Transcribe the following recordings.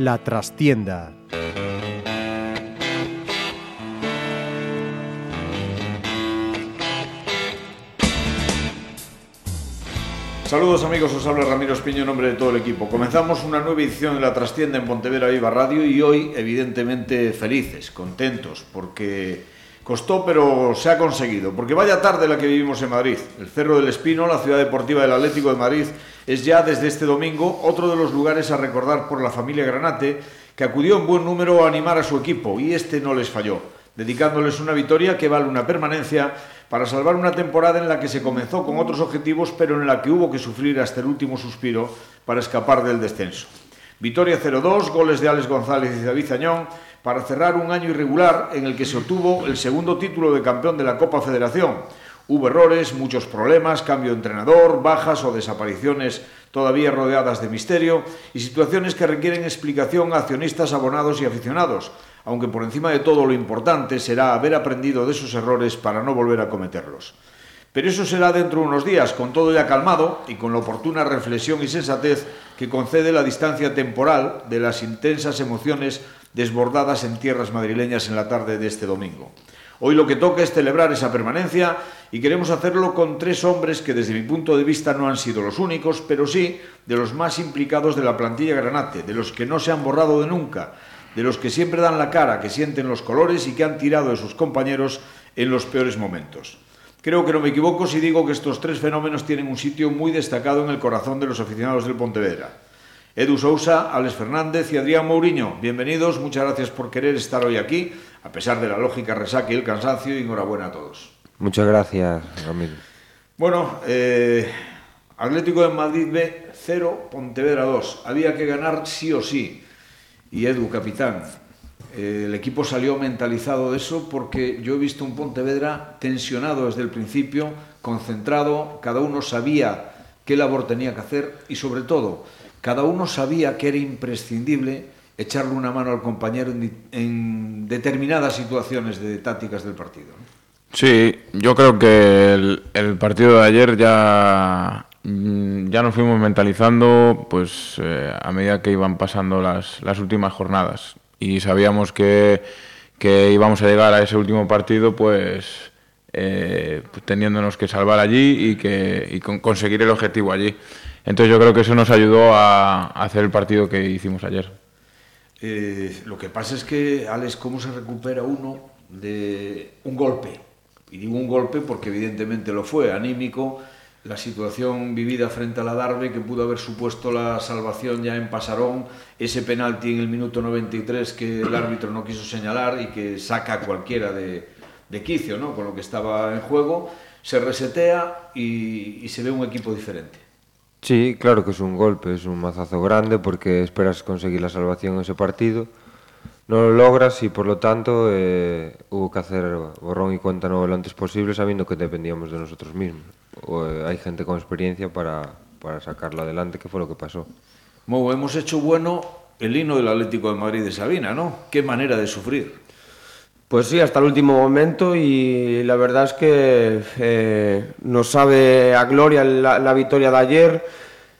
La trastienda. Saludos amigos, os habla Ramiro Espiño en nombre de todo el equipo. Comenzamos una nueva edición de La Trastienda en Pontevedra Viva Radio y hoy evidentemente felices, contentos, porque costó pero se ha conseguido. Porque vaya tarde la que vivimos en Madrid. El Cerro del Espino, la ciudad deportiva del Atlético de Madrid, es ya desde este domingo otro de los lugares a recordar por la familia Granate que acudió en buen número a animar a su equipo y este no les falló, dedicándoles una victoria que vale una permanencia para salvar una temporada en la que se comenzó con otros objetivos, pero en la que hubo que sufrir hasta el último suspiro para escapar del descenso. Victoria 0-2, goles de Alex González y David Añón, para cerrar un año irregular en el que se obtuvo el segundo título de campeón de la Copa Federación. Hubo errores, muchos problemas, cambio de entrenador, bajas o desapariciones todavía rodeadas de misterio y situaciones que requieren explicación a accionistas, abonados y aficionados, aunque por encima de todo lo importante será haber aprendido de esos errores para no volver a cometerlos. Pero eso será dentro de unos días, con todo ya calmado y con la oportuna reflexión y sensatez que concede la distancia temporal de las intensas emociones desbordadas en tierras madrileñas en la tarde de este domingo. Hoy lo que toca es celebrar esa permanencia y queremos hacerlo con tres hombres que desde mi punto de vista no han sido los únicos, pero sí de los más implicados de la plantilla Granate, de los que no se han borrado de nunca, de los que siempre dan la cara, que sienten los colores y que han tirado de sus compañeros en los peores momentos. Creo que no me equivoco si digo que estos tres fenómenos tienen un sitio muy destacado en el corazón de los aficionados del Pontevedra. Edu Sousa, Alex Fernández y Adrián Mourinho, bienvenidos, muchas gracias por querer estar hoy aquí, a pesar de la lógica resaca y el cansancio, y enhorabuena a todos. Muchas gracias, Ramiro. Bueno, eh, Atlético de Madrid B 0, Pontevedra 2. Había que ganar sí o sí y Edu, capitán, el equipo salió mentalizado de eso porque yo he visto un Pontevedra tensionado desde el principio, concentrado, cada uno sabía qué labor tenía que hacer y sobre todo, cada uno sabía que era imprescindible echarle una mano al compañero en, en determinadas situaciones de tácticas del partido. Sí, yo creo que el, partido de ayer ya ya nos fuimos mentalizando pues eh, a medida que iban pasando las, las últimas jornadas y sabíamos que, que, íbamos a llegar a ese último partido pues, eh, pues teniéndonos que salvar allí y, que, y con, conseguir el objetivo allí. Entonces yo creo que eso nos ayudó a, a hacer el partido que hicimos ayer. Eh, lo que pasa es que, Alex, ¿cómo se recupera uno de un golpe? Y digo un golpe porque evidentemente lo fue, anímico, la situación vivida frente a la Darbe que pudo haber supuesto la salvación ya en Pasarón, ese penalti en el minuto 93 que el árbitro no quiso señalar y que saca a cualquiera de, de quicio ¿no? con lo que estaba en juego, se resetea y, y se ve un equipo diferente. Sí, claro que es un golpe, es un mazazo grande porque esperas conseguir la salvación en ese partido, no lo logras y por lo tanto eh, hubo que hacer borrón y cuenta nueva lo antes posible sabiendo que dependíamos de nosotros mismos. Eh, hay gente con experiencia para, para sacarlo adelante, que fue lo que pasó. Mo, hemos hecho bueno el himno del Atlético de Madrid de Sabina, ¿no? Qué manera de sufrir. Pues sí, hasta el último momento y la verdad es que eh, nos sabe a gloria la, la victoria de ayer,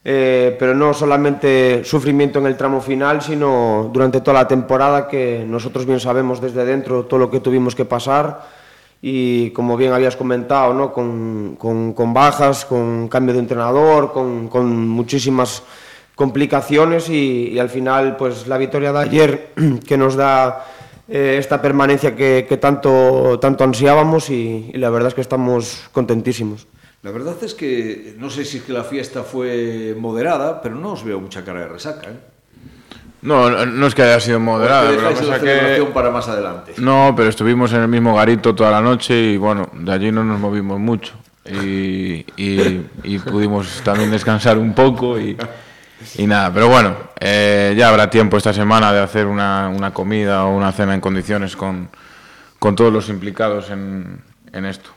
eh, pero no solamente sufrimiento en el tramo final, sino durante toda la temporada que nosotros bien sabemos desde dentro todo lo que tuvimos que pasar y como bien habías comentado, ¿no? con, con, con bajas, con cambio de entrenador, con, con muchísimas complicaciones y, al final pues la victoria de ayer que nos da eh, esta permanencia que, que tanto, tanto ansiábamos y, y la verdad es que estamos contentísimos. La verdad es que no sé si es que la fiesta fue moderada, pero no os veo mucha cara de resaca. ¿eh? No, no es que haya sido moderada, pero la cosa que para más adelante. No, pero estuvimos en el mismo garito toda la noche y bueno, de allí no nos movimos mucho y, y, y pudimos también descansar un poco y, y nada, pero bueno, eh, ya habrá tiempo esta semana de hacer una, una comida o una cena en condiciones con, con todos los implicados en, en esto.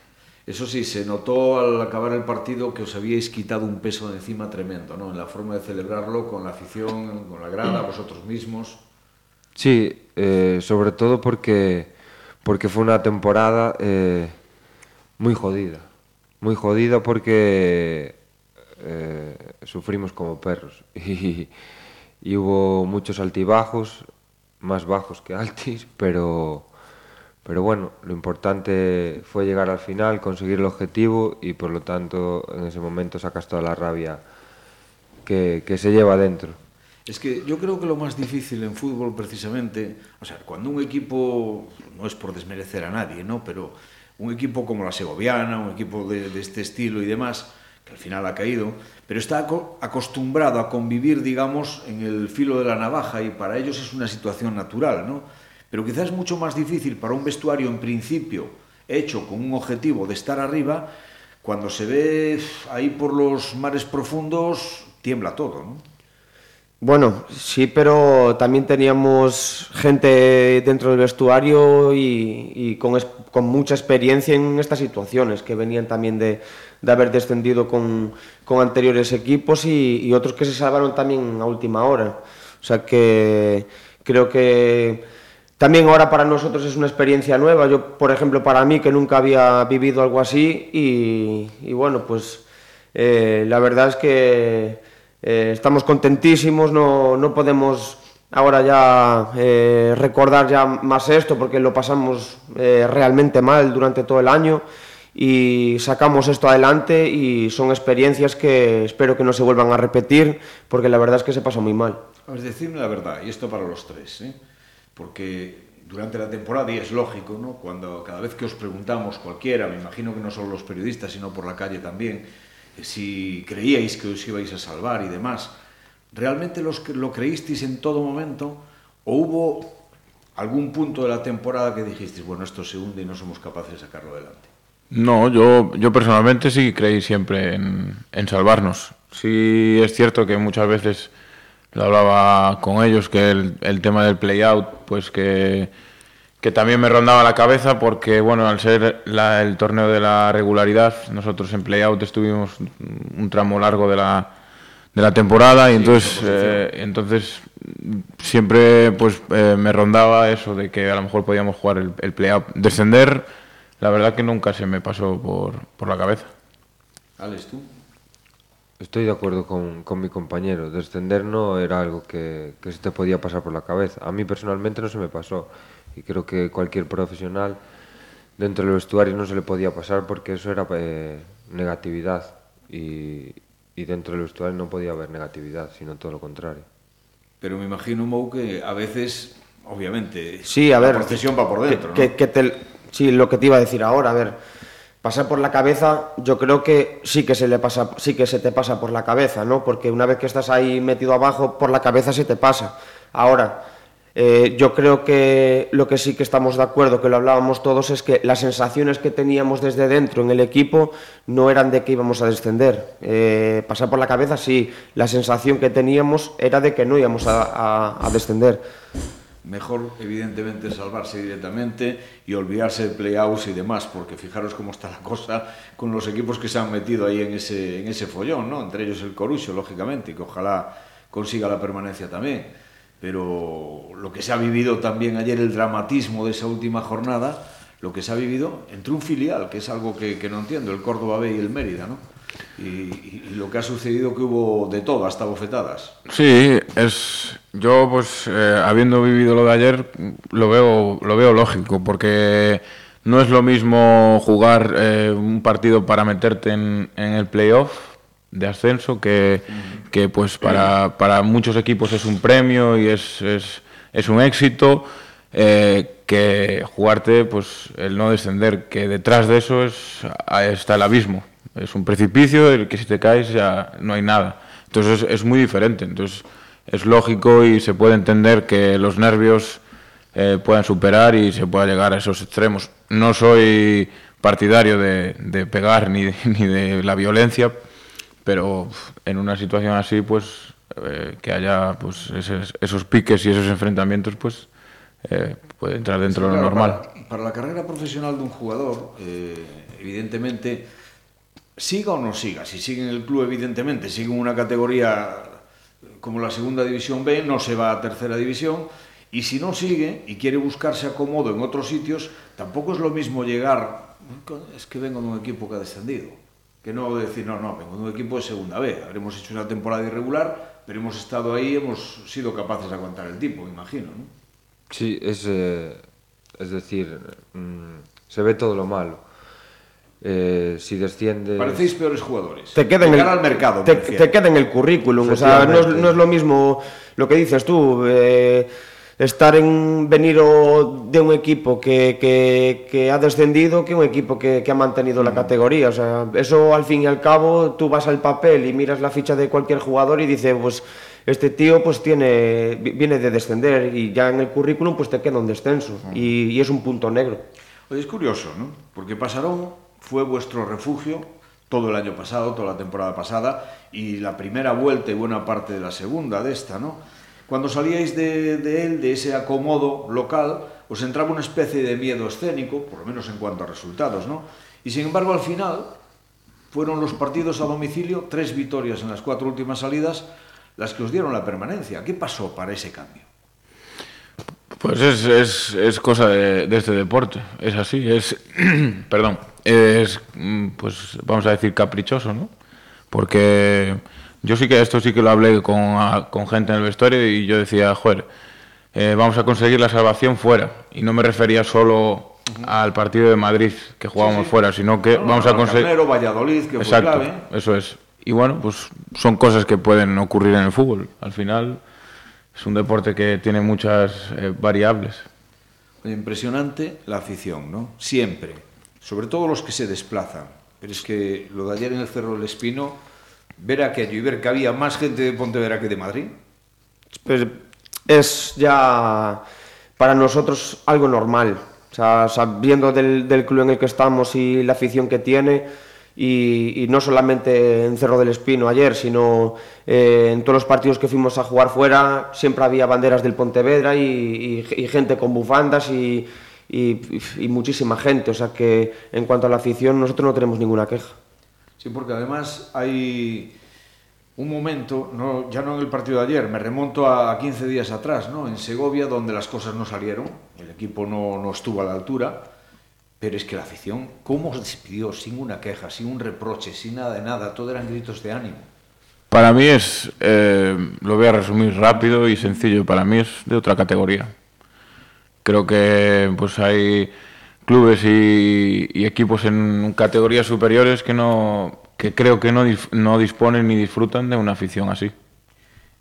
Eso sí, se notó al acabar el partido que os habíais quitado un peso de encima tremendo, ¿no? En la forma de celebrarlo, con la afición, con la grada, vosotros mismos. Sí, eh, sobre todo porque, porque fue una temporada eh, muy jodida. Muy jodida porque eh, sufrimos como perros. Y, y hubo muchos altibajos, más bajos que altis, pero, pero bueno, lo importante fue llegar al final, conseguir el objetivo y por lo tanto en ese momento sacas toda la rabia que, que se lleva dentro. Es que yo creo que lo más difícil en fútbol precisamente, o sea, cuando un equipo, no es por desmerecer a nadie, ¿no? Pero un equipo como la Segoviana, un equipo de, de este estilo y demás, que al final ha caído, pero está acostumbrado a convivir, digamos, en el filo de la navaja y para ellos es una situación natural, ¿no? Pero quizás es mucho más difícil para un vestuario en principio hecho con un objetivo de estar arriba, cuando se ve ahí por los mares profundos, tiembla todo, ¿no? Bueno, sí, pero también teníamos gente dentro del vestuario y, con, mucha experiencia en estas situaciones, que venían también de, haber descendido con, con anteriores equipos y, y, otros que se salvaron también a última hora. O sea que creo que también ahora para nosotros es una experiencia nueva. Yo, por ejemplo, para mí que nunca había vivido algo así y, bueno, pues eh, la verdad es que eh, estamos contentísimos, no, no podemos ahora ya eh, recordar ya más esto porque lo pasamos realmente mal durante todo el año y sacamos esto adelante y son experiencias que espero que no se vuelvan a repetir porque la verdad es que se pasa muy mal. Decirme la verdad, y esto para los tres, ¿eh? Porque durante la temporada, y es lógico, ¿no? cuando cada vez que os preguntamos cualquiera, me imagino que no solo los periodistas, sino por la calle también, si creíais que os ibais a salvar y demás, ¿realmente los, lo creísteis en todo momento o hubo algún punto de la temporada que dijisteis, bueno, esto se hunde y no somos capaces de sacarlo adelante? No, yo, yo personalmente sí creí siempre en, en salvarnos. Sí es cierto que muchas veces lo hablaba con ellos, que el, el tema del play-out, pues que que también me rondaba la cabeza porque, bueno, al ser la, el torneo de la regularidad, nosotros en play-out estuvimos un tramo largo de la, de la temporada y sí, entonces, eh, entonces siempre pues eh, me rondaba eso de que a lo mejor podíamos jugar el, el play-out. Descender, la verdad que nunca se me pasó por, por la cabeza. Alex, ¿tú? Estoy de acuerdo con, con mi compañero. Descender no era algo que, que se te podía pasar por la cabeza. A mí personalmente no se me pasó y creo que cualquier profesional dentro del vestuario no se le podía pasar porque eso era eh, negatividad y, y, dentro del vestuario no podía haber negatividad, sino todo lo contrario. Pero me imagino, Mou, que a veces, obviamente, sí, a ver, la procesión va por dentro. Que, ¿no? que, que te, sí, lo que te iba a decir ahora, a ver, pasar por la cabeza, yo creo que sí que se le pasa, sí que se te pasa por la cabeza, ¿no? Porque una vez que estás ahí metido abajo, por la cabeza se te pasa. Ahora, Eh, yo creo que lo que sí que estamos de acuerdo, que lo hablábamos todos, es que las sensaciones que teníamos desde dentro en el equipo no eran de que íbamos a descender. Eh, pasar por la cabeza, sí, la sensación que teníamos era de que no íbamos a, descender. mejor evidentemente salvarse directamente y olvidarse de playoffs y demás, porque fijaros cómo está la cosa con los equipos que se han metido ahí en ese, en ese follón, ¿no? Entre ellos el Corucho, lógicamente, que ojalá consiga la permanencia también. Pero lo que se ha vivido también ayer, el dramatismo de esa última jornada, lo que se ha vivido entre un filial, que es algo que, que no entiendo, el Córdoba B y el Mérida, ¿no? Y, y, y, lo que ha sucedido que hubo de todo, hasta bofetadas. Sí, es yo pues eh, habiendo vivido lo de ayer lo veo lo veo lógico porque no es lo mismo jugar eh, un partido para meterte en, en el playoff de ascenso que, que pues para, para, muchos equipos es un premio y es, es, es un éxito eh, que jugarte pues el no descender que detrás de eso es, está el abismo es un precipicio el que si te caes ya no hay nada. Entonces es, es muy diferente. Entonces es lógico y se puede entender que los nervios eh, puedan superar y se pueda llegar a esos extremos. No soy partidario de, de pegar ni de, ni de la violencia pero en una situación así, pues eh, que haya pues esos, esos, piques y esos enfrentamientos, pues eh, puede entrar dentro sí, de lo claro, normal. Para, para, la carrera profesional de un jugador, eh, evidentemente, siga ou non siga, si siguen el club evidentemente, siguen unha categoría como la segunda división B, non se va a tercera división, y si non sigue y quiere buscarse acomodo en otros sitios, tampoco es lo mismo llegar, es que vengo de un equipo que ha descendido, que no decir, no, no, vengo de un equipo de segunda B, habremos hecho una temporada irregular, pero hemos estado ahí, hemos sido capaces de aguantar el tipo, me imagino, ¿no? Sí, es, eh, es decir, mmm, se ve todo lo malo. Eh, si desciende... Parecéis peores jugadores. Te queda, en el, al mercado, te, te, queda en el currículum. O sea, no es, no es, lo mismo lo que dices tú. Eh, estar en venir de un equipo que, que, que, ha descendido que un equipo que, que ha mantenido mm. la categoría. O sea, eso al fin y al cabo tú vas al papel y miras la ficha de cualquier jugador y dices, pues este tío pues tiene viene de descender y ya en el currículum pues te queda un descenso mm. y, y, es un punto negro. Oye, es curioso, ¿no? Porque pasaron fue vuestro refugio todo el año pasado, toda la temporada pasada y la primera vuelta y buena parte de la segunda de esta, ¿no? Cuando salíais de, él, de ese acomodo local, os entraba una especie de miedo escénico, por lo menos en cuanto a resultados, ¿no? Y sin embargo, al final, fueron los partidos a domicilio, tres victorias en las cuatro últimas salidas, las que os dieron la permanencia. ¿Qué pasó para ese cambio? Pues es, es, es cosa de, este deporte, es así, es, perdón, es, mm, pues vamos a decir, caprichoso, ¿no? Porque yo sí que esto sí que lo hablé con, con gente en el vestuario y yo decía, joder, eh, vamos a conseguir la salvación fuera. Y no me refería solo al partido de Madrid que jugábamos sí, sí. fuera, sino que no, vamos a conseguir... Valladolid, que Exacto, fue clave. eso es. Y bueno, pues son cosas que pueden ocurrir en el fútbol. Al final es un deporte que tiene muchas eh, variables. Impresionante la afición, ¿no? Siempre. Sobre todo los que se desplazan. Pero es que lo de ayer en el Cerro del Espino, ver aquello y ver que había más gente de Pontevedra que de Madrid. Pues es ya para nosotros algo normal. Sabiendo del, club en el que estamos y la afición que tiene, y, no solamente en Cerro del Espino ayer, sino eh, en todos los partidos que fuimos a jugar fuera, siempre había banderas del Pontevedra y, y gente con bufandas y, muchísima gente. O sea que en cuanto a la afición, nosotros no tenemos ninguna queja. Sí, porque además hay un momento, no, ya no en el partido de ayer, me remonto a 15 días atrás, ¿no? en Segovia, donde las cosas no salieron, el equipo no, no estuvo a la altura Pero es que la afición, ¿cómo se despidió? Sin una queja, sin un reproche, sin nada de nada, todo eran gritos de ánimo. Para mí es, eh, lo voy a resumir rápido y sencillo, para mí es de otra categoría. Creo que pues hay clubes y, y equipos en categorías superiores que no que creo que no, no disponen ni disfrutan de una afición así.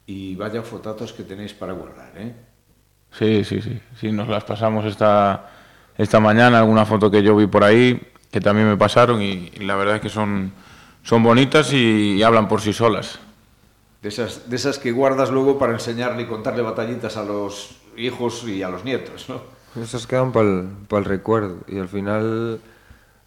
Y vaya fotazos que tenéis para guardar, ¿eh? Sí, sí, sí. Sí, nos las pasamos esta, esta mañana alguna foto que yo vi por ahí que también me pasaron y, y la verdad es que son, son bonitas y, y hablan por sí solas. De esas, de esas que guardas luego para enseñarle y contarle batallitas a los hijos y a los nietos, ¿no? Esas quedan para el, recuerdo y al final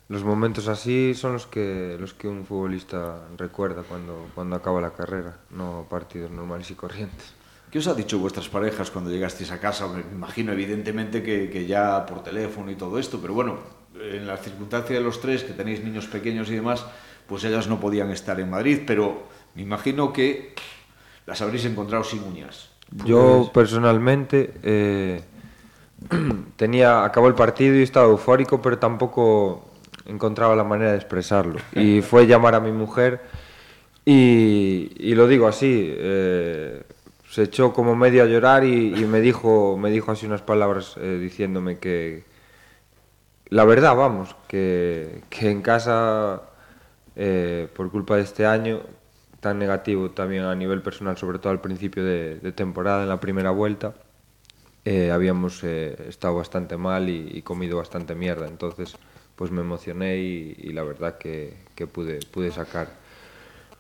los momentos así son los que, los que un futbolista recuerda cuando, cuando acaba la carrera, no partidos normales y corrientes. ¿Qué os ha dicho vuestras parejas cuando llegasteis a casa? Me imagino evidentemente que, que, ya por teléfono y todo esto, pero bueno, en la circunstancia de los tres, que tenéis niños pequeños y demás, pues ellas no podían estar en Madrid, pero me imagino que las habréis encontrado sin uñas. Pues... Yo personalmente eh, tenía, acabó el partido y estaba eufórico, pero tampoco encontraba la manera de expresarlo. Y fue llamar a mi mujer y, y lo digo así. Eh, se echó como medio a llorar y, y me dijo me dijo así unas palabras eh, diciéndome que la verdad vamos que, que en casa eh, por culpa de este año tan negativo tamén a nivel personal, sobre todo al principio de, de temporada, en la primeira vuelta, eh, habíamos eh, estado bastante mal y, y comido bastante mierda, entonces pues me emocioné y, y la verdad que, que pude, pude sacar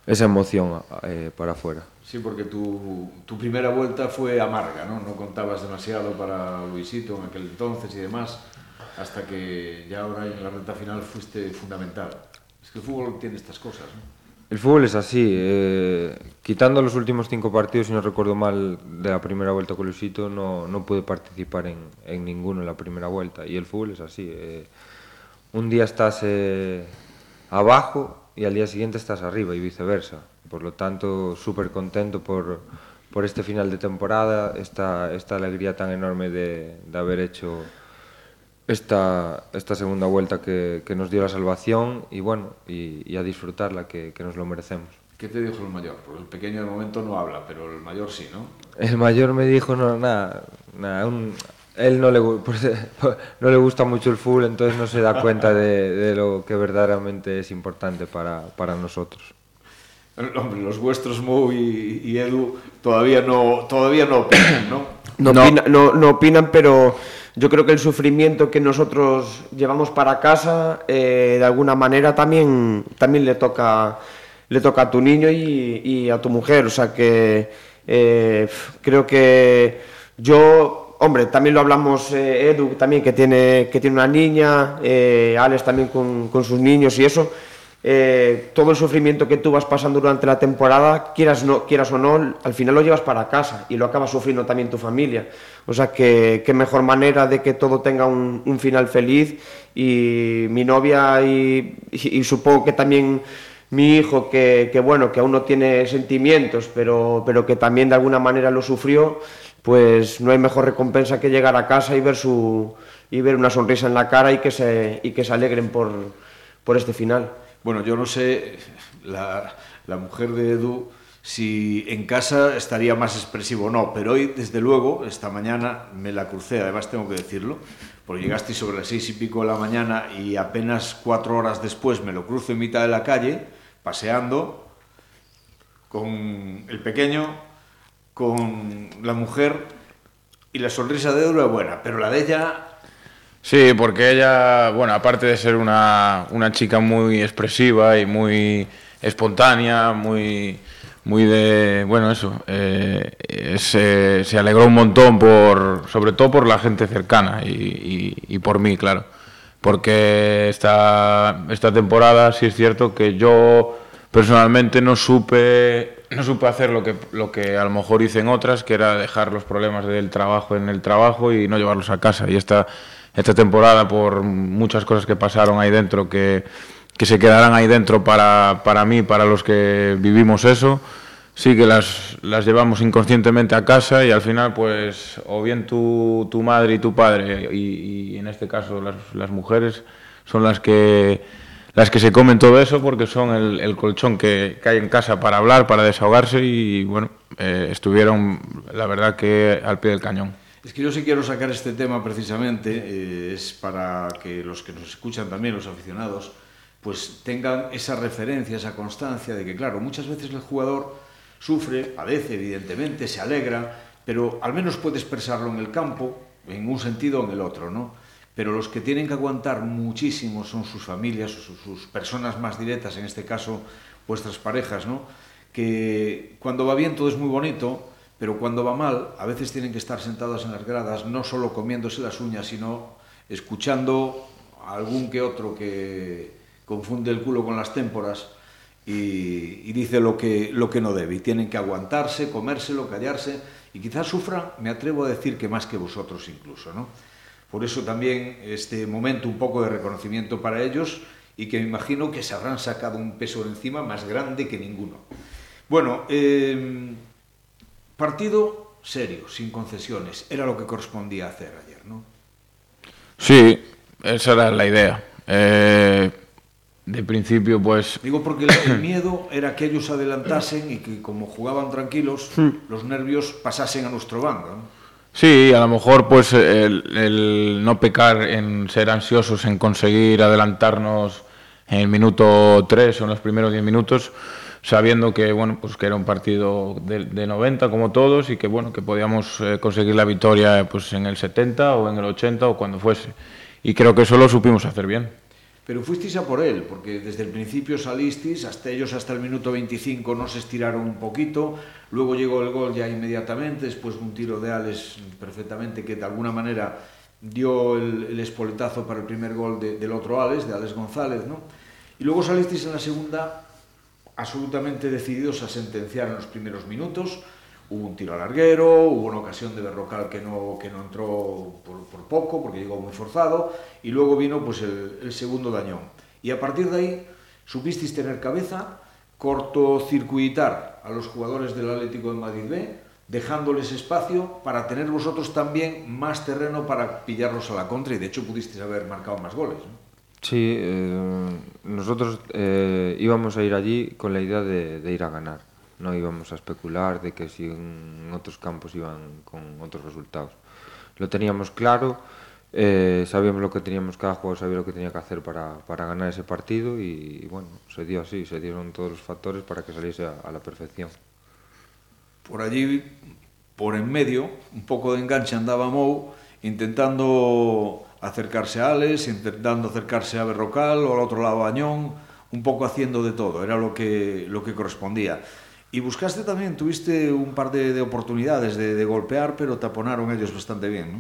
esa emoción eh, para afuera. Sí, porque tu, tu primera vuelta fue amarga, ¿no? No contabas demasiado para Luisito en aquel entonces y demás, hasta que ya ahora en la recta final fuiste fundamental. Es que el fútbol tiene estas cosas, ¿no? El fútbol es así. Eh, quitando los últimos cinco partidos, si no recuerdo mal, de la primera vuelta con Luisito, no, no pude participar en, en ninguno en la primera vuelta. Y el fútbol es así. Eh, un día estás eh, abajo y al día siguiente estás arriba y viceversa. Por lo tanto, súper contento por, por este final de temporada, esta, esta alegría tan enorme de, de haber hecho esta, esta segunda vuelta que, que, nos dio la salvación y bueno, y, y a disfrutarla, que, que, nos lo merecemos. ¿Qué te dijo el mayor? Porque el pequeño de momento no habla, pero el mayor sí, ¿no? El mayor me dijo, no, nada, nada un, él no le, pues, no le gusta mucho el fútbol, entonces no se da cuenta de, de lo que verdaderamente es importante para, para nosotros. Hombre, los vuestros, Mo y, y, Edu, todavía no, todavía no opinan, ¿no? No, no. Opina, no, no opinan, pero yo creo que el sufrimiento que nosotros llevamos para casa, eh, de alguna manera también, también le, toca, le toca a tu niño y, a tu mujer. O sea que eh, creo que yo, hombre, también lo hablamos eh, Edu, también que tiene, que tiene una niña, Alex también con sus niños y eso. Eh, todo el sufrimiento que tú vas pasando durante la temporada, quieras, no, quieras o no, al final lo llevas para casa y lo acabas sufriendo también tu familia. O sea, que qué mejor manera de que todo tenga un, final feliz y mi novia y, y, y, supongo que también mi hijo, que, que, bueno, que aún no tiene sentimientos, pero, pero que también de alguna manera lo sufrió, pues no hay mejor recompensa que llegar a casa y ver, su, y ver una sonrisa en la cara y que se, y que se alegren por, por este final. Bueno, yo no sé, la, mujer de Edu, si en casa estaría más expresivo o no, pero hoy, desde luego, esta mañana me la crucé, además tengo que decirlo, porque llegaste sobre las seis y pico de la mañana y apenas cuatro horas después me lo cruzo en mitad de la calle, paseando, con el pequeño, con la mujer, y la sonrisa de Edu era buena, pero la de ella Sí, porque ella, bueno, aparte de ser una, una chica muy expresiva y muy espontánea, muy, muy de, bueno, eso, eh, se, se, alegró un montón por, sobre todo por la gente cercana y, y, y, por mí, claro. Porque esta, esta temporada sí es cierto que yo personalmente no supe, no supe hacer lo que, lo que a lo mejor hice en otras, que era dejar los problemas del trabajo en el trabajo y no llevarlos a casa. Y esta esta temporada por muchas cosas que pasaron ahí dentro que, que se quedarán ahí dentro para, para mí, para los que vivimos eso. Sí que las, las llevamos inconscientemente a casa y al final, pues, o bien tu, tu madre y tu padre, y, en este caso las, las, mujeres, son las que, las que se comen todo eso porque son el, el colchón que, que, hay en casa para hablar, para desahogarse y, bueno, eh, estuvieron, la verdad, que al pie del cañón. Es que yo sí quiero sacar este tema precisamente, eh, es para que los que nos escuchan también, los aficionados, pues tengan esa referencia, esa constancia de que, claro, muchas veces el jugador sufre, padece, evidentemente, se alegra, pero al menos puede expresarlo en el campo, en un sentido o en el otro, ¿no? Pero los que tienen que aguantar muchísimo son sus familias, sus, sus personas más directas, en este caso vuestras parejas, ¿no? Que cuando va bien todo es muy bonito, pero cuando va mal, a veces tienen que estar sentadas en las gradas, no solo comiéndose las uñas, sino escuchando a algún que otro que confunde el culo con las témporas y, dice lo que, lo que no debe. Y tienen que aguantarse, comérselo, callarse y quizás sufran, me atrevo a decir que más que vosotros incluso. ¿no? Por eso también este momento un poco de reconocimiento para ellos y que me imagino que se habrán sacado un peso encima más grande que ninguno. Bueno, eh, Partido serio, sin concesiones. Era lo que correspondía hacer ayer, ¿no? Sí, esa era la idea. Eh, de principio, pues... Digo porque el miedo era que ellos adelantasen y que como jugaban tranquilos, los nervios pasasen a nuestro bando. ¿no? Sí, a lo mejor pues el, el, no pecar en ser ansiosos en conseguir adelantarnos en el minuto 3 o en los primeros 10 minutos, sabiendo que bueno pues que era un partido de, de 90 como todos y que bueno que podíamos eh, conseguir la victoria pues en el 70 o en el 80 o cuando fuese. Y creo que eso lo supimos hacer bien. Pero fuisteis a por él porque desde el principio salisteis hasta ellos hasta el minuto 25 no se estiraron un poquito luego llegó el gol ya inmediatamente después un tiro de Alex perfectamente que de alguna manera dio el, el espoletazo para el primer gol de, del otro Alex, de Alex González, ¿no? Y luego salisteis en la segunda absolutamente decididos a sentenciar en los primeros minutos. Hubo un tiro al larguero, hubo una ocasión de Berrocal que no, que no entró por, por poco, porque llegó muy forzado, y luego vino pues, el, el segundo dañón. Y a partir de ahí supisteis tener cabeza, cortocircuitar a los jugadores del Atlético de Madrid B, dejándoles espacio para tener vosotros también más terreno para pillarlos a la contra y de hecho pudisteis haber marcado más goles. Sí, eh, nosotros eh, íbamos a ir allí con la idea de, ir a ganar. No íbamos a especular de que si en otros campos iban con otros resultados. Lo teníamos claro, eh, sabíamos lo que teníamos cada jugador, sabía lo que tenía que hacer para, para ganar ese partido y, bueno, se dio así, se dieron todos los factores para que saliese a la perfección. Por allí, por en medio, un poco de enganche andaba Mou intentando acercarse a Alex, intentando acercarse a Berrocal o al otro lado a Añón, un poco haciendo de todo, era lo que, lo que correspondía. Y buscaste también, tuviste un par de, de oportunidades de, de, golpear, pero taponaron ellos bastante bien, ¿no?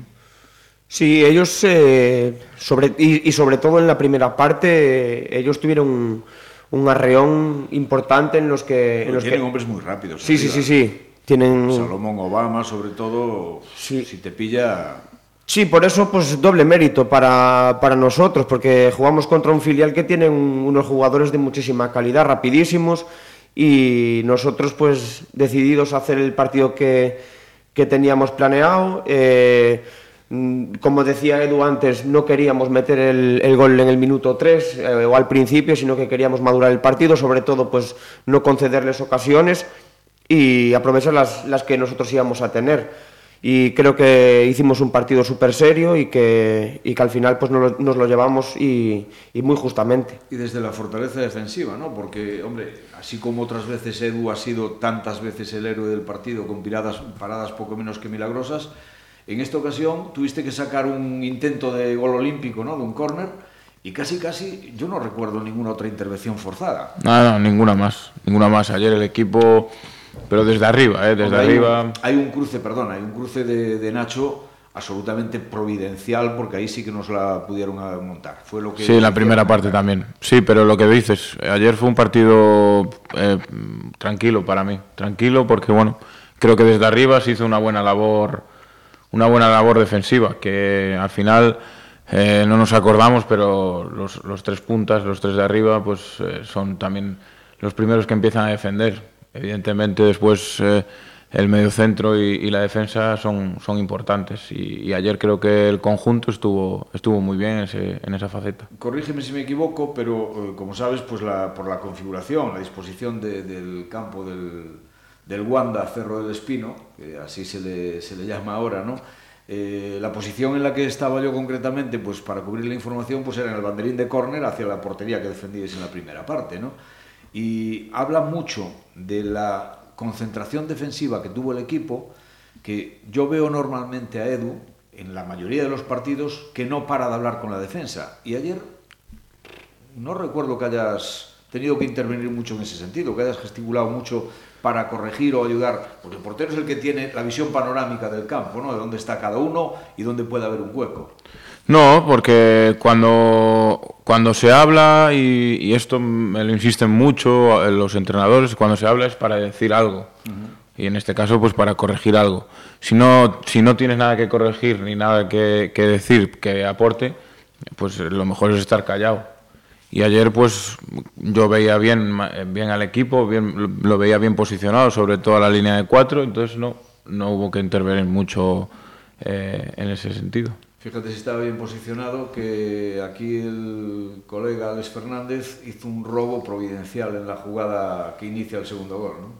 Sí, ellos, eh, sobre, y, y, sobre todo en la primera parte, ellos tuvieron un, un arreón importante en los que... En los tienen que... hombres muy rápidos. Sí, sí, sí, sí. Tienen... Salomón Obama, sobre todo, Sí. si te pilla... Sí, por eso pues doble mérito para, para nosotros, porque jugamos contra un filial que tiene un, unos jugadores de muchísima calidad, rapidísimos, y nosotros pues decididos a hacer el partido que, que teníamos planeado. Eh, mm, como decía Edu antes, no queríamos meter el, el gol en el minuto 3 eh, o al principio, sino que queríamos madurar el partido, sobre todo pues no concederles ocasiones y aprovechar las, las que nosotros íbamos a tener y creo que hicimos un partido súper serio y que, y que al final pues nos lo, nos lo llevamos y, y, muy justamente. Y desde la fortaleza defensiva, ¿no? Porque, hombre, así como otras veces Edu ha sido tantas veces el héroe del partido con piradas, paradas poco menos que milagrosas, en esta ocasión tuviste que sacar un intento de gol olímpico, ¿no? De un córner y casi casi yo no recuerdo ninguna otra intervención forzada. No, ninguna más, ninguna más. Ayer el equipo pero desde arriba, ¿eh? desde hay arriba. Un, hay un cruce, perdón, hay un cruce de, de, Nacho absolutamente providencial porque ahí sí que nos la pudieron montar. Fue lo que sí, la primera parte también. Sí, pero lo que dices, ayer fue un partido eh, tranquilo para mí, tranquilo porque bueno, creo que desde arriba se hizo una buena labor, una buena labor defensiva que al final eh, no nos acordamos, pero los, los, tres puntas, los tres de arriba, pues eh, son también los primeros que empiezan a defender Evidentemente, después eh, el medio centro y, y, la defensa son, son importantes. Y, y, ayer creo que el conjunto estuvo, estuvo muy bien ese, en esa faceta. Corrígeme si me equivoco, pero eh, como sabes, pues la, por la configuración, la disposición de, del campo del, del Wanda Cerro del Espino, que así se le, se le llama ahora, ¿no? Eh, la posición en la que estaba yo concretamente, pues para cubrir la información, pues era en el banderín de córner hacia la portería que defendíais en la primera parte, ¿no? Y habla mucho de la concentración defensiva que tuvo el equipo, que yo veo normalmente a Edu, en la mayoría de los partidos, que no para de hablar con la defensa. Y ayer no recuerdo que hayas tenido que intervenir mucho en ese sentido, que hayas gesticulado mucho para corregir o ayudar, porque el portero es el que tiene la visión panorámica del campo, ¿no? de dónde está cada uno y dónde puede haber un hueco. No, porque cuando, cuando se habla, y, y, esto me lo insisten mucho los entrenadores, cuando se habla es para decir algo. Uh -huh. Y en este caso, pues para corregir algo. Si no, si no tienes nada que corregir ni nada que, que decir que aporte, pues lo mejor es estar callado. Y ayer pues yo veía bien, eh, bien al equipo, bien, lo veía bien posicionado, sobre todo a la línea de cuatro, entonces no, no hubo que intervenir mucho eh, en ese sentido. Fíjate si estaba bien posicionado que aquí el colega Alex Fernández hizo un robo providencial en la jugada que inicia el segundo gol, ¿no?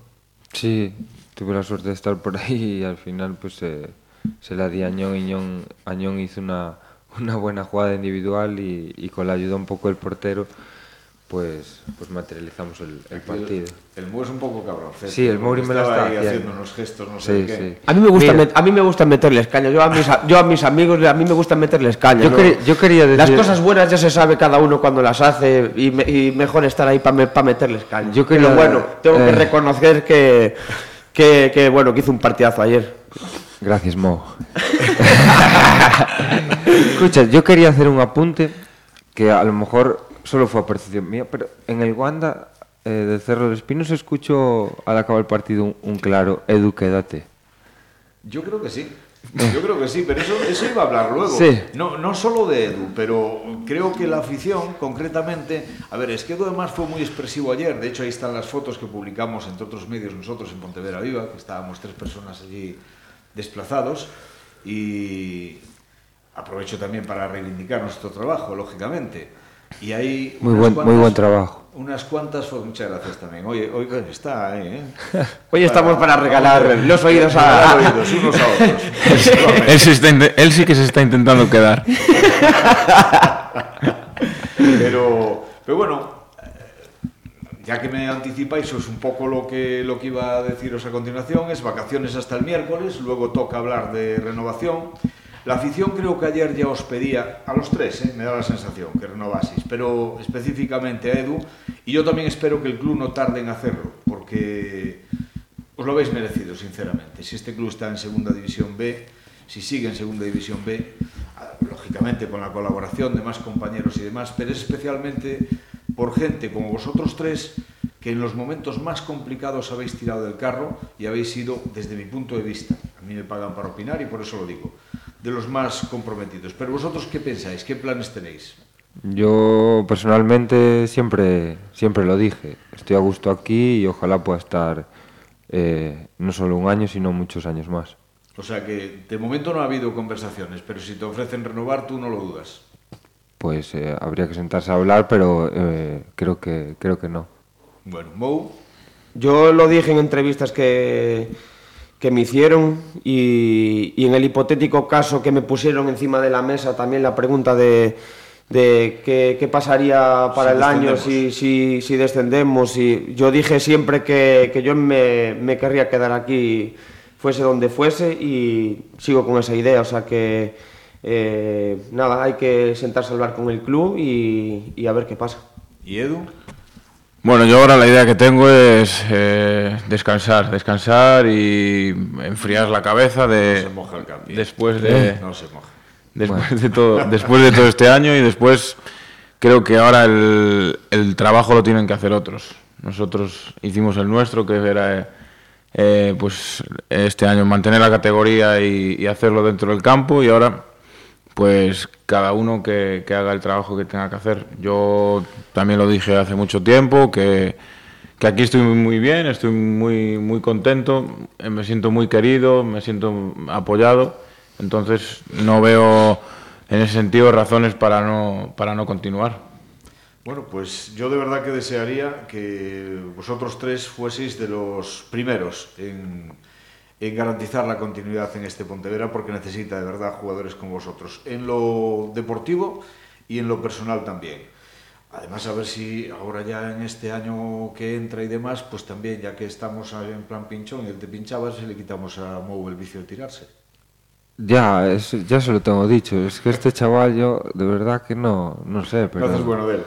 Sí, tuve la suerte de estar por ahí y al final pues eh, se la di a Añón, Añón hizo una una buena jugada individual y, y, con la ayuda un poco del portero pues, pues materializamos el, el partido. El, el es un poco cabrón. Sí, el Muri me lo está ahí haciendo unos gestos, no sé sí, qué. Sí. A mí me gusta, met, a mí me gusta meterles caña. Yo a mis, yo a mis amigos, a mí me gusta meterles caña. Yo, ¿no? quería, yo quería decir... Las cosas buenas ya se sabe cada uno cuando las hace y, me, y mejor estar ahí para me, pa meterles caña. Yo quería, Pero bueno, tengo eh... que reconocer que, que, que, bueno, que hizo un partidazo ayer. Gracias, Mo. Escucha, yo quería hacer un apunte que a lo mejor solo fue a percepción mía, pero en el Wanda eh, del Cerro del Espino se escuchó al acabar el partido un, un claro, Edu, quédate. Yo creo que sí. Yo creo que sí, pero eso, eso iba a hablar luego. Sí. No, no solo de Edu, pero creo que la afición, concretamente. A ver, es que Edu además fue muy expresivo ayer. De hecho, ahí están las fotos que publicamos, entre otros medios, nosotros en Pontevedra Viva, que estábamos tres personas allí desplazados. Y aprovecho también para reivindicar nuestro trabajo, lógicamente. Y hay Muy buen, muy buen trabajo. Unas cuantas, muchas gracias también. Oye, hoy está ahí, ¿eh? Hoy estamos para regalar los oídos Regalar a... oídos unos a otros. él, se está inte- él sí que se está intentando quedar. Pero, pero bueno, ya que me anticipáis os un poco lo que, lo que iba a deciros a continuación, es vacaciones hasta el miércoles, luego toca hablar de renovación. La afición creo que ayer ya os pedía, a los tres, eh, me da la sensación, que renovaseis, pero específicamente a Edu, y yo también espero que el club no tarde en hacerlo, porque os lo habéis merecido, sinceramente. Si este club está en Segunda División B, si sigue en Segunda División B, ah, lógicamente con la colaboración de más compañeros y demás, pero es especialmente por gente como vosotros tres que en los momentos más complicados habéis tirado del carro y habéis sido, desde mi punto de vista, a mí me pagan para opinar y por eso lo digo, de los más comprometidos. Pero vosotros, ¿qué pensáis? ¿Qué planes tenéis? Yo personalmente siempre, siempre lo dije. Estoy a gusto aquí y ojalá pueda estar eh, no solo un año, sino muchos años más. O sea que de momento no ha habido conversaciones, pero si te ofrecen renovar, tú no lo dudas. Pues eh, habría que sentarse a hablar, pero eh, creo, que, creo que no. Bueno, Mou, Yo lo dije en entrevistas que, que me hicieron y, y en el hipotético caso que me pusieron encima de la mesa también la pregunta de, de qué, qué pasaría para Si el año si, si, si descendemos. Y yo dije siempre que, que yo me, me querría quedar aquí, fuese donde fuese, y sigo con esa idea. O sea que eh, nada, hay que sentarse a hablar con el club y, y a ver qué pasa. ¿y Edu? Bueno, yo ahora la idea que tengo es eh, descansar, descansar y enfriar la cabeza de No se moja el cambio. después de No se moja. después de todo después de todo este año y después creo que ahora el, el trabajo lo tienen que hacer otros. Nosotros hicimos el nuestro que era eh, pues este año mantener la categoría y, y hacerlo dentro del campo y ahora pues cada uno que, que haga el trabajo que tenga que hacer. Yo también lo dije hace mucho tiempo, que, que aquí estoy muy bien, estoy muy, muy contento, eh, me siento muy querido, me siento apoyado, entonces no veo en ese sentido razones para no, para no continuar. Bueno, pues yo de verdad que desearía que vosotros tres fueseis de los primeros en, eh, garantizar la continuidad en este Pontevedra porque necesita de verdad jugadores como vosotros, en lo deportivo y en lo personal también. Además, a ver si ahora ya en este año que entra y demás, pues también, ya que estamos en plan pinchón y él te pinchaba, si le quitamos a Mou el vicio de tirarse. Ya, es, ya se lo tengo dicho, es que este chaval yo de verdad que no, no sé, pero... No haces bueno de él.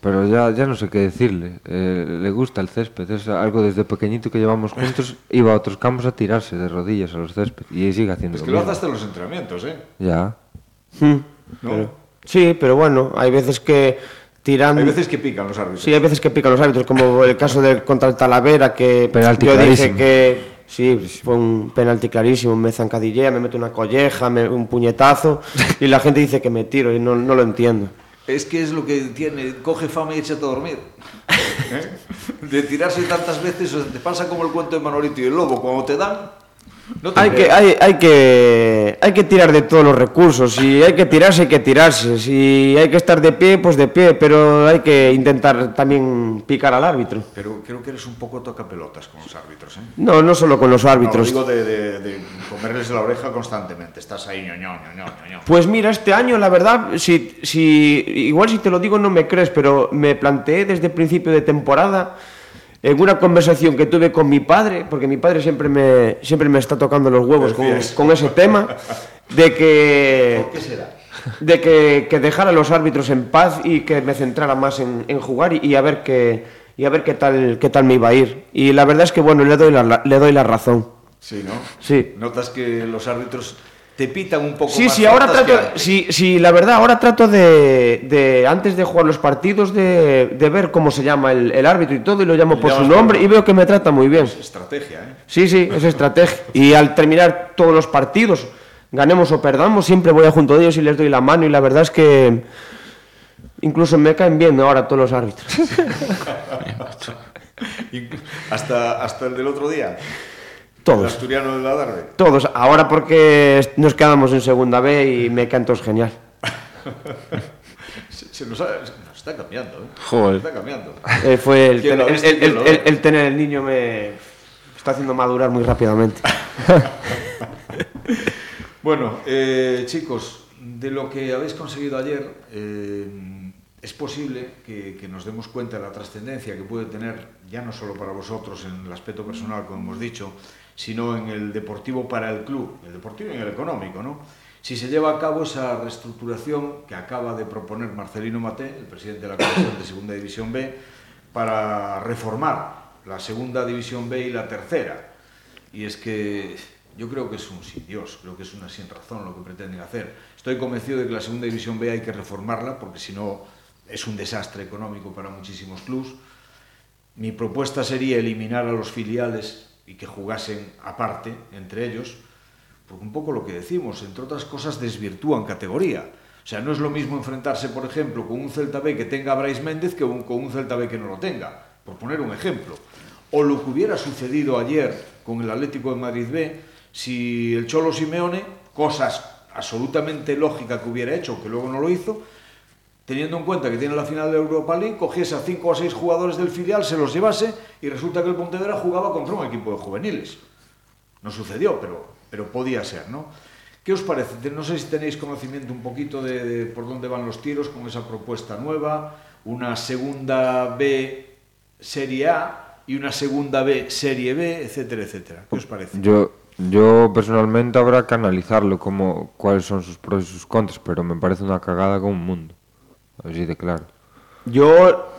Pero ya, ya no sé qué decirle. Eh, le gusta el césped. Es algo desde pequeñito que llevamos juntos. Iba a otros campos a tirarse de rodillas a los césped y sigue haciendo Es lo que lo hace hasta en los entrenamientos, ¿eh? Ya. Hmm. ¿No? Sí, pero bueno, hay veces que tiran... Hay veces que pican los árbitros. Sí, hay veces que pican los árbitros, como el caso del contra el Talavera, que Penalti yo dije clarísimo. que sí, fue un penalti clarísimo, me zancadillea, me mete una colleja, me- un puñetazo, y la gente dice que me tiro, y no, no lo entiendo. Es que es lo que tiene, coge fama y échate a dormir. ¿Eh? De tirarse tantas veces, o sea, te pasa como el cuento de Manolito y el lobo, cuando te dan, no Hay que, hay, hay, que, hay que tirar de todos los recursos, si hay que tirarse, hay que tirarse, si hay que estar de pie, pues de pie, pero hay que intentar también picar al árbitro. Pero creo que eres un poco tocapelotas con los árbitros, ¿eh? No, no solo con los No, árbitros. digo de, de- de comerles la oreja constantemente, estás ahí, ñoño, ñoño, ñoño. Pues mira, este año la verdad, si, si, igual si te lo digo no me crees, pero me planteé desde el principio de temporada en una conversación que tuve con mi padre, porque mi padre siempre me, siempre me está tocando los huevos con, ese tema, de que, ¿Por qué será? de que, que dejara a los árbitros en paz y que me centrara más en, en jugar y, y a ver qué y a ver qué tal qué tal me iba a ir. Y la verdad es que bueno, le doy la, le doy la razón. Sí, ¿no? Sí. Notas que los árbitros te pitan un poco Sí, más sí, ahora trato, sí, sí, la verdad, ahora trato de, de antes de jugar los partidos, de, de ver cómo se llama el, el árbitro y todo, y lo llamo por su nombre y veo que me trata muy bien. Estrategia, ¿eh? Sí, sí, es estrategia. Y al terminar todos los partidos, ganemos o perdamos, siempre voy a junto de ellos y les doy la mano y la verdad es que incluso me caen bien ahora todos los árbitros. hasta, hasta el del otro día. Todos. El asturiano de la Darbe. Todos. Ahora porque nos quedamos en segunda B y me caen todos genial. se, se nos, ha- nos está cambiando, ¿eh? Joder. Está cambiando. Eh, fue el, ¿Quién lo tener- ha visto? el- ¿Quién el- el tener el niño me está haciendo madurar muy rápidamente. Bueno, eh, chicos, de lo que habéis conseguido ayer, eh, es posible que, que nos demos cuenta de la trascendencia que puede tener, ya no solo para vosotros en el aspecto personal, como hemos dicho, sino en el deportivo para el club, el deportivo y en el económico, ¿no? Si se lleva a cabo esa reestructuración que acaba de proponer Marcelino Maté, el presidente de la Comisión de Segunda División B, para reformar la Segunda División B y la Tercera. Y es que yo creo que es un sin Dios, creo que es una sin razón lo que pretenden hacer. Estoy convencido de que la segunda división B hay que reformarla porque si no es un desastre económico para muchísimos clubs. Mi propuesta sería eliminar a los filiales y que jugasen aparte entre ellos, porque un poco lo que decimos, entre otras cosas, desvirtúan categoría. O sea, no es lo mismo enfrentarse, por ejemplo, con un Celta B que tenga a Brais Méndez que un, con un Celta B que no lo tenga, por poner un ejemplo. O lo que hubiera sucedido ayer con el Atlético de Madrid B, si el Cholo Simeone, cosas absolutamente lógica que hubiera hecho, que luego no lo hizo, teniendo en cuenta que tiene la final de Europa League, cogiese a cinco o seis jugadores del filial, se los llevase y resulta que el Pontevedra jugaba contra un equipo de juveniles. No sucedió, pero, pero podía ser, ¿no? ¿Qué os parece? No sé si tenéis conocimiento un poquito de, de por dónde van los tiros con esa propuesta nueva, una segunda B Serie A y una segunda B Serie B, etcétera, etcétera. ¿Qué os parece? Yo, yo personalmente habrá que analizarlo, como cuáles son sus pros y sus contras, pero me parece una cagada con un mundo. Así de claro. Yo,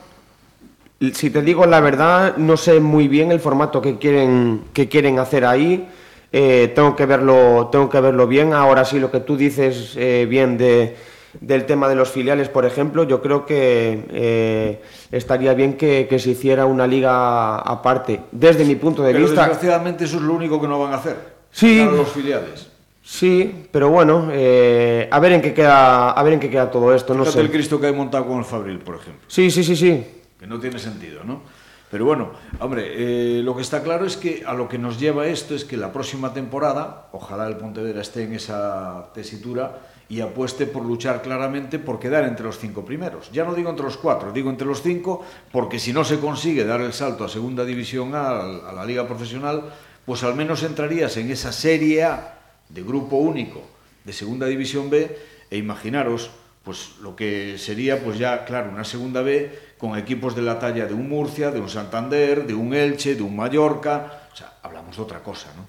si te digo la verdad, no sé muy bien el formato que quieren, que quieren hacer ahí. Eh, tengo, que verlo, tengo que verlo bien. Ahora sí, lo que tú dices eh, bien de, del tema de los filiales, por ejemplo, yo creo que eh, estaría bien que, que se hiciera una liga aparte. Desde mi punto de Pero vista... desgraciadamente eso es lo único que no van a hacer. Sí. Los filiales. Sí, pero bueno, eh, a ver en qué queda, a ver en qué queda todo esto, no sé. el Cristo que hay montado con el Fabril, por ejemplo. Sí, sí, sí, sí. que no tiene sentido, ¿no? Pero bueno, hombre, eh, lo que está claro es que a lo que nos lleva esto es que la próxima temporada, ojalá el Pontevedra esté en esa tesitura y apueste por luchar claramente por quedar entre los cinco primeros. Ya no digo entre los cuatro, digo entre los cinco, porque si no se consigue dar el salto a Segunda División A, a la Liga Profesional, pues al menos entrarías en esa Serie A de grupo único de Segunda División B e imaginaros pues lo que sería pues ya claro una segunda B con equipos de la talla de un Murcia, de un Santander, de un Elche, de un Mallorca, o sea, hablamos de otra cosa, ¿no?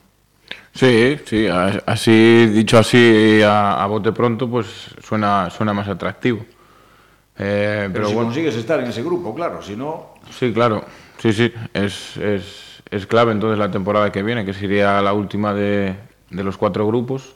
Sí, sí, así dicho así a, a bote pronto, pues suena, suena más atractivo. Eh, Pero, pero si bueno, consigues estar en ese grupo, claro, si no, sí, claro, sí, sí, es, es, es clave entonces la temporada que viene, que sería la última de, de los cuatro grupos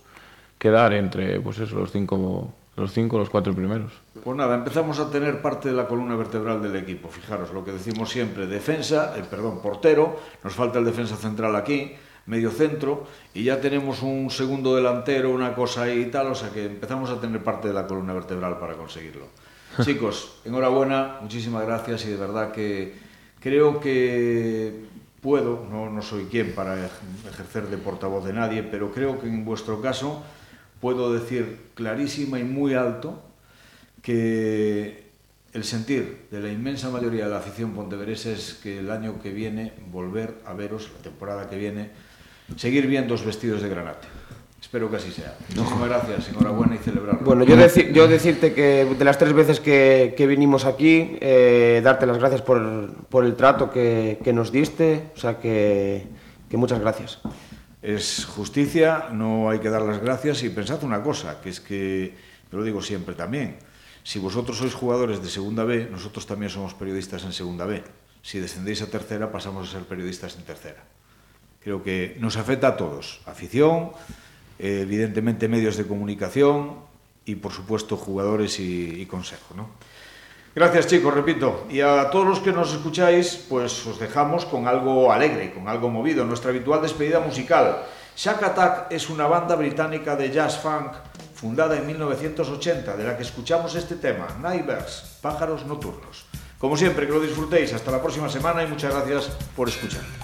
quedar entre pues eso, los cinco los cinco los cuatro primeros. Pues nada, empezamos a tener parte de la columna vertebral del equipo. Fijaros, lo que decimos siempre, defensa, eh, perdón, portero, nos falta el defensa central aquí, medio centro, y ya tenemos un segundo delantero, una cosa ahí y tal, o sea que empezamos a tener parte de la columna vertebral para conseguirlo. Chicos, enhorabuena, muchísimas gracias y de verdad que creo que puedo, no, soy quien para ej- ejercer de portavoz de nadie, pero creo que en vuestro caso puedo decir clarísima y muy alto que el sentir de la inmensa mayoría de la afición pontevedresa es que el año que viene volver a veros, la temporada que viene, seguir viendo os vestidos de granate. Espero que así sea. Muchísimas gracias, enhorabuena y celebrarlo. Bueno, yo, deci- yo decirte que de las tres veces que, que vinimos aquí, eh, darte las gracias por, por el trato que, que nos diste, o sea que, que muchas gracias. Es justicia, no hay que dar las gracias y pensad una cosa, que es que, te lo digo siempre también, si vosotros sois jugadores de segunda B, nosotros también somos periodistas en segunda B. Si descendéis a tercera, pasamos a ser periodistas en tercera. Creo que nos afecta a todos, afición, evidentemente medios de comunicación y por supuesto jugadores y, y consejo. ¿no? Gracias chicos, repito. Y a todos los que nos escucháis, pues os dejamos con algo alegre, con algo movido, nuestra habitual despedida musical. Shack Attack es una banda británica de jazz funk fundada en 1980, de la que escuchamos este tema, Nightbirds, pájaros nocturnos. Como siempre, que lo disfrutéis. Hasta la próxima semana y muchas gracias por escuchar.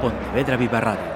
Pontevedra Viva Radio.